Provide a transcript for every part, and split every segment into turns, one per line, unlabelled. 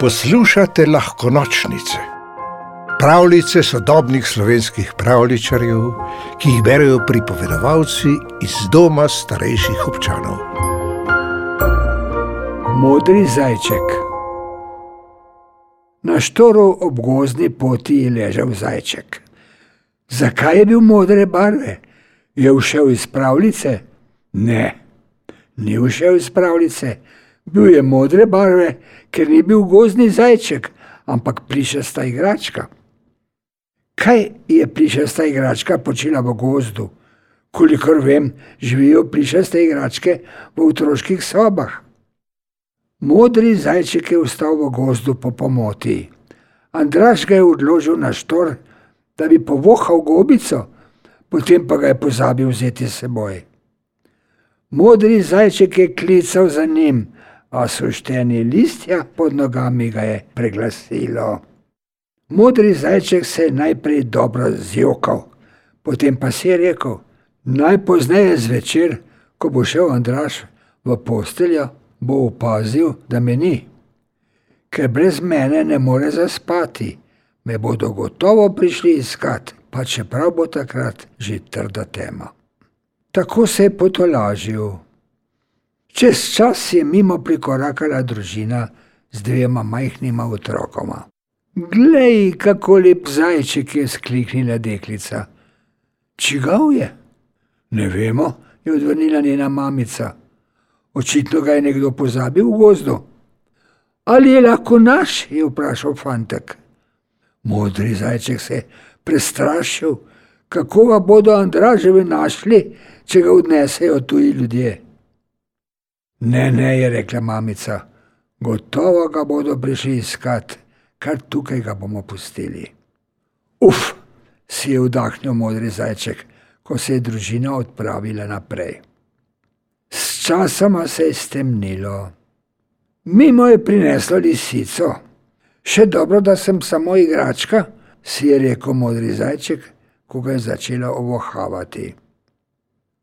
Poslušate lahko nočnice, pravljice sodobnih slovenskih pravličarjev, ki jih berijo pripovedovalci iz doma starejših občanov.
Modri zajček. Na štoru ob gozdni poti je ležal zajček. Zakaj je bil modre barve? Je všel iz pravljice? Ne, ni všel iz pravljice. Bil je modre barve, ker ni bil gozdni zajček, ampak plišasta igračka. Kaj je plišasta igračka počela v gozdu? Kolikor vem, živijo plišaste igračke v otroških sobah. Modri zajček je vstal v gozdu po pomoti. Andraš ga je odložil na štor, da bi povohal gobico, potem pa ga je pozabil vzeti s seboj. Modri zajček je klical za njim, a sušteni listja pod nogami ga je preglasilo. Modri zajček se je najprej dobro zjokal, potem pa si je rekel: Najpozneje zvečer, ko bo šel Andraš v posteljo, bo opazil, da me ni. Ker brez mene ne more zaspati, me bodo gotovo prišli iskat, pa čeprav bo takrat že trda tema. Tako se je potolažil. Čez čas je mimo prikorakala družina z dvema majhnima otrokoma. Glej, kako lep zajček je skliknila deklica. Čigav je? Ne vemo, je odvrnila njena mamica. Očitno ga je nekdo pozabil v gozdu. Ali je lahko naš? je vprašal fantek. Modri zajček se je prestrašil, kako ga bodo Andraževi našli, če ga odnesejo tuji ljudje. Ne, ne, je rekla mamica, gotovo ga bodo prišli iskat, kar tukaj ga bomo pustili. Uf, si je vdahnil modri zajček, ko se je družina odpravila naprej. Sčasoma se je stemnilo. Mimo je prineslo lisico. Še dobro, da sem samo igračka, si je rekel modri zajček, ko ga je začela ovohavati.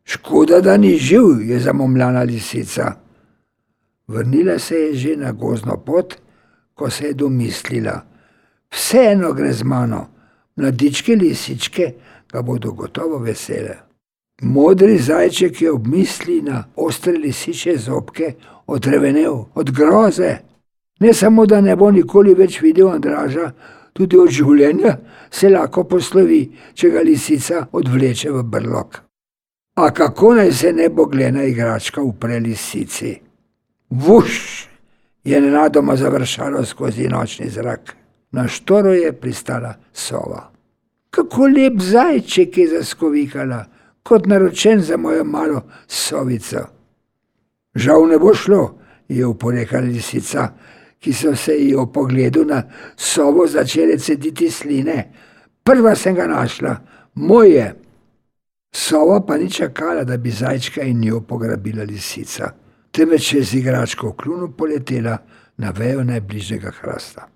Škoda, da ni živ, je zamomljala lisica. Vrnila se je že na gozno pot, ko se je domislila: Vseeno gre z mano, mladičke lisičke ga bodo gotovo vesele. Modri zajček je ob misli na ostre lisiče zobke odrevenel od groze. Ne samo, da ne bo nikoli več videl Andraža, tudi od življenja se lahko poslovi, če ga lisica odvleče v brlog. A kako naj se ne bo glena igračka upre lisici? Vuš je nenadoma završalo skozi nočni zrak. Na štoru je pristala sova. Kako lep zajček je zaskovikala, kot naročen za mojo malo sovico. Žal ne bo šlo, je uporekala lisica, ki so se ji o pogledu na sobo začele cediti sline. Prva sem ga našla, moje. Sova pa ni čakala, da bi zajčka in njo pograbila lisica temveč je z igračko v klunu poletela na vejo najbližjega hrasta.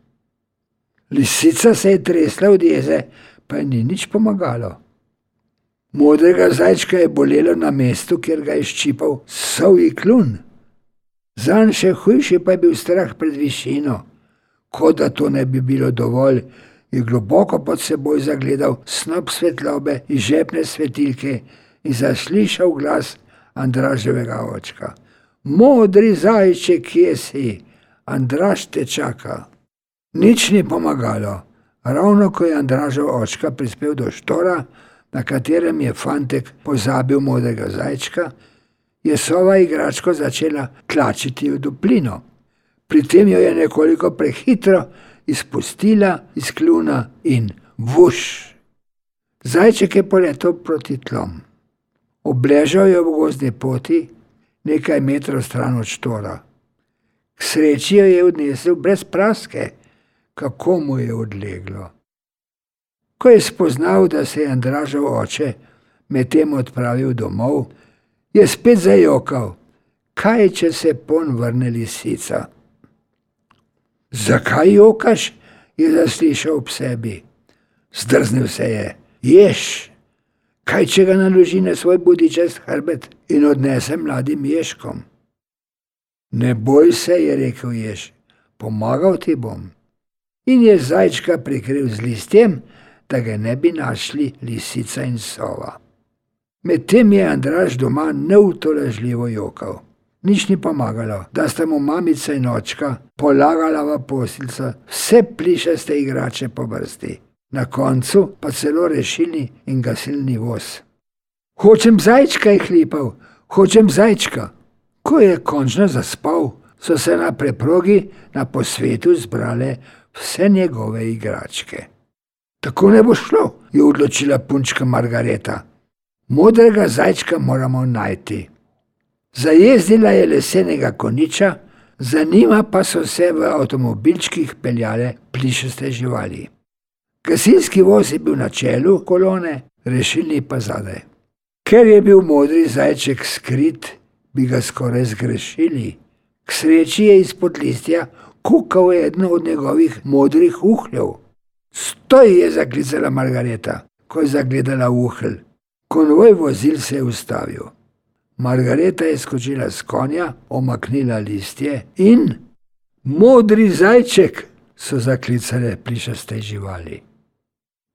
Lisica se je tresla od jeze, pa ji ni nič pomagalo. Modrega zajčka je bolelo na mestu, kjer ga je ščipal sovji klun. Zanj še hujši pa je bil strah pred višino. Kot da to ne bi bilo dovolj, je globoko pod seboj zagledal snop svetlobe iz žepne svetilke in zaslišal glas Andraževega očka. Modri zajček, kje si, Andraš te čaka. Nič ni pomagalo. Ravno ko je Andražov očka prispel do štora, na katerem je fantek pozabil modrega zajčka, je sova igračko začela tlačiti v duplino. Pri tem jo je nekoliko prehitro izpustila iz kljuna in vuš. Zajček je poletel proti tlom. Obležal je v gozdni poti, nekaj metrov stran od štora. K sreči jo je odnesel brez praske, kako mu je odleglo. Ko je spoznal, da se je Andražov oče medtem odpravil domov, je spet zajokal, kaj če se pon vrne lisica. Zakaj jokaš? je zaslišal ob sebi. Zdrznil se je, ješ kaj če ga naloži na svoj budičast hrbet in odnese mladim ježkom. Ne boj se, je rekel jež, pomagal ti bom. In je zajčka prikril z listjem, da ga ne bi našli lisica in sova. Medtem je Andraž doma neutoležljivo jokal. Nič ni pomagalo, da sta mu mamica in očka polagala v posilce vse plišaste igrače po vrsti, na koncu pa celo rešili in gasilni voz. Hočem zajčka, je hlipal, hočem zajčka. Ko je končno zaspal, so se na preprogi na posvetu zbrale vse njegove igračke. Tako ne bo šlo, je odločila punčka Margareta. Modrega zajčka moramo najti. Zajezdila je lesenega koniča, za njima pa so se v avtomobilčkih peljale plišaste živali. Gasilski voz je bil na čelu kolone, rešilni pa zadaj. Ker je bil modri zajček skrit, bi ga skoraj zgrešili. K sreči je izpod listja kukal eden od njegovih modrih uhljev. Stoj je zaklicala Margareta, ko je zagledala uhl. Konvoj vozil se je ustavil. Margareta je skočila z konja, omaknila listje in modri zajček so zaklicale plišaste živali.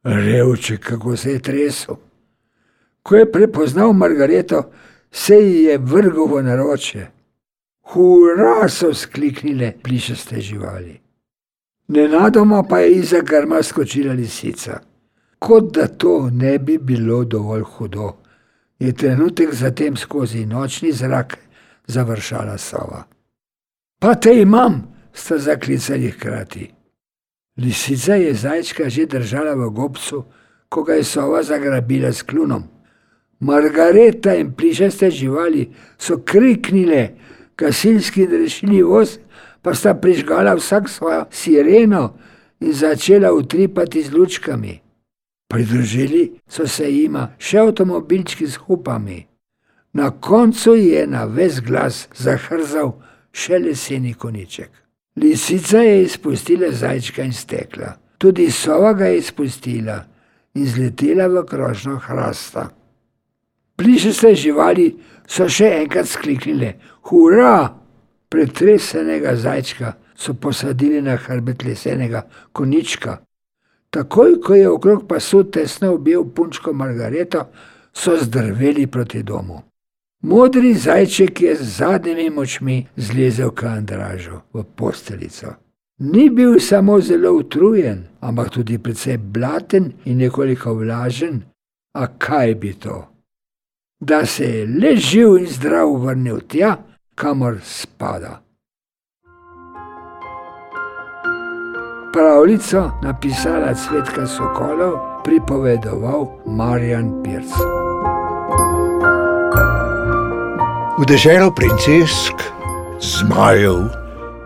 Revček, kako se je tresel. Ko je prepoznal Margareto, se ji je vrgel v naročje. Hurra so skliknile plišaste živali. Nenadoma pa je iza grma skočila lisica. Kot da to ne bi bilo dovolj hudo, je trenutek zatem skozi nočni zrak završala sova. Pa te imam, sta zaklicali hkrati. Lisica je zajčka že držala v gobcu, ko ga je sova zagrabila s klunom. Margareta in plišaste živali so kriknile, gasilski in rešili voz, pa sta prižgala vsak svojo sireno in začela utripati z lučkami. Pridružili so se jima še avtomobilčki z upami. Na koncu je na ves glas zahrzal še leseni koniček. Lisica je izpustila zajčka in stekla, tudi sova ga je izpustila in zletela v krožno hrasta. Bliže se živali so še enkrat skliknile: Hurra! Pretresenega zajčka so posadili na hrbet lesenega konička. Takoj, ko je okrog pasu tesno objel punčko Margareto, so zdrveli proti domu. Modri zajček je z zadnjimi močmi zlezel k Andražu v posteljico. Ni bil samo zelo utrujen, ampak tudi precej blaten in nekoliko vlažen. A kaj bi to? da se je le živ in zdrav vrnil tja, kamor spada. Pravljico napisala Cvetka Sokolov, pripovedoval Marjan Pirc.
V deželo princesk, zmajev,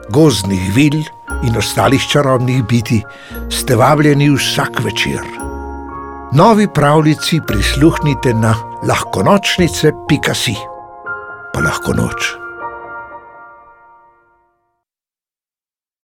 gozdnih vil in ostalih čarobnih biti ste vabljeni vsak večer. Novi pravljici prisluhnite na lahkonočnice.si. Pa lahko noč.